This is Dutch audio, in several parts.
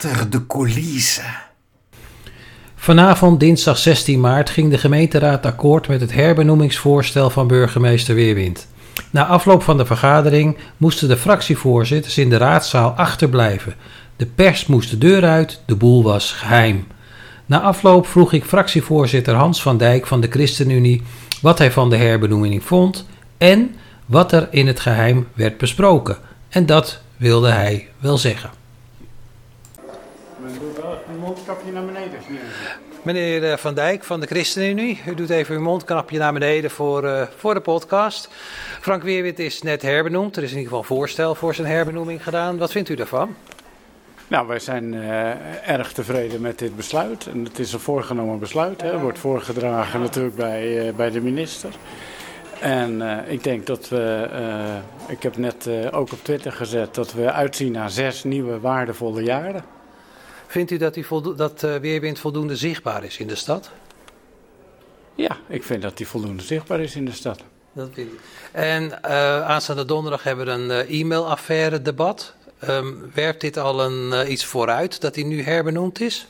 de coulissen. Vanavond, dinsdag 16 maart, ging de gemeenteraad akkoord met het herbenoemingsvoorstel van burgemeester Weerwind. Na afloop van de vergadering moesten de fractievoorzitters in de raadzaal achterblijven. De pers moest de deur uit, de boel was geheim. Na afloop vroeg ik fractievoorzitter Hans van Dijk van de ChristenUnie wat hij van de herbenoeming vond en wat er in het geheim werd besproken. En dat wilde hij wel zeggen. Mondkapje naar beneden. Meneer eh, Van Dijk van de ChristenUnie, u doet even uw mondkapje naar beneden voor, uh, voor de podcast. Frank Weerwit is net herbenoemd. Er is in ieder geval voorstel voor zijn herbenoeming gedaan. Wat vindt u daarvan? Nou, wij zijn uh, erg tevreden met dit besluit. En het is een voorgenomen besluit. Het wordt voorgedragen natuurlijk bij, uh, bij de minister. En uh, ik denk dat we, ik heb net ook op Twitter gezet, dat we uitzien naar zes nieuwe waardevolle jaren. Vindt u dat, die dat Weerwind voldoende zichtbaar is in de stad? Ja, ik vind dat die voldoende zichtbaar is in de stad. Dat vind ik. En aanstaande donderdag hebben we een e-mailaffaire debat. Um, werpt dit al een, iets vooruit dat hij nu herbenoemd is?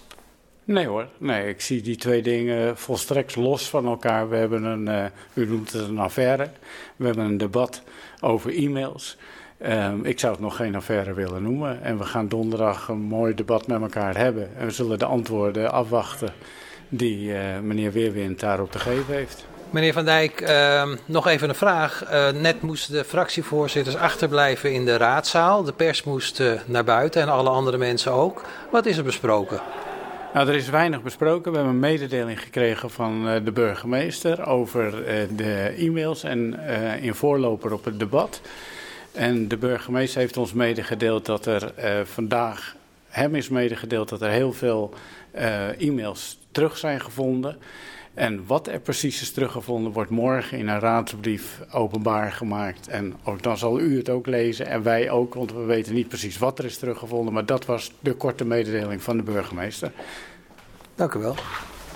Nee hoor, nee, ik zie die twee dingen volstrekt los van elkaar. We hebben een, uh, u noemt het een affaire, we hebben een debat over e-mails. Um, ik zou het nog geen affaire willen noemen. En we gaan donderdag een mooi debat met elkaar hebben. En we zullen de antwoorden afwachten die uh, meneer Weerwind daarop te geven heeft. Meneer Van Dijk, uh, nog even een vraag. Uh, net moesten de fractievoorzitters achterblijven in de raadzaal. De pers moest naar buiten en alle andere mensen ook. Wat is er besproken? Nou, er is weinig besproken. We hebben een mededeling gekregen van uh, de burgemeester over de e-mails en in voorloper op het debat. En de burgemeester heeft ons medegedeeld dat er vandaag, hem is medegedeeld dat er heel veel e-mails terug zijn gevonden. En wat er precies is teruggevonden wordt morgen in een raadsbrief openbaar gemaakt. En ook dan zal u het ook lezen en wij ook, want we weten niet precies wat er is teruggevonden. Maar dat was de korte mededeling van de burgemeester. Dank u wel.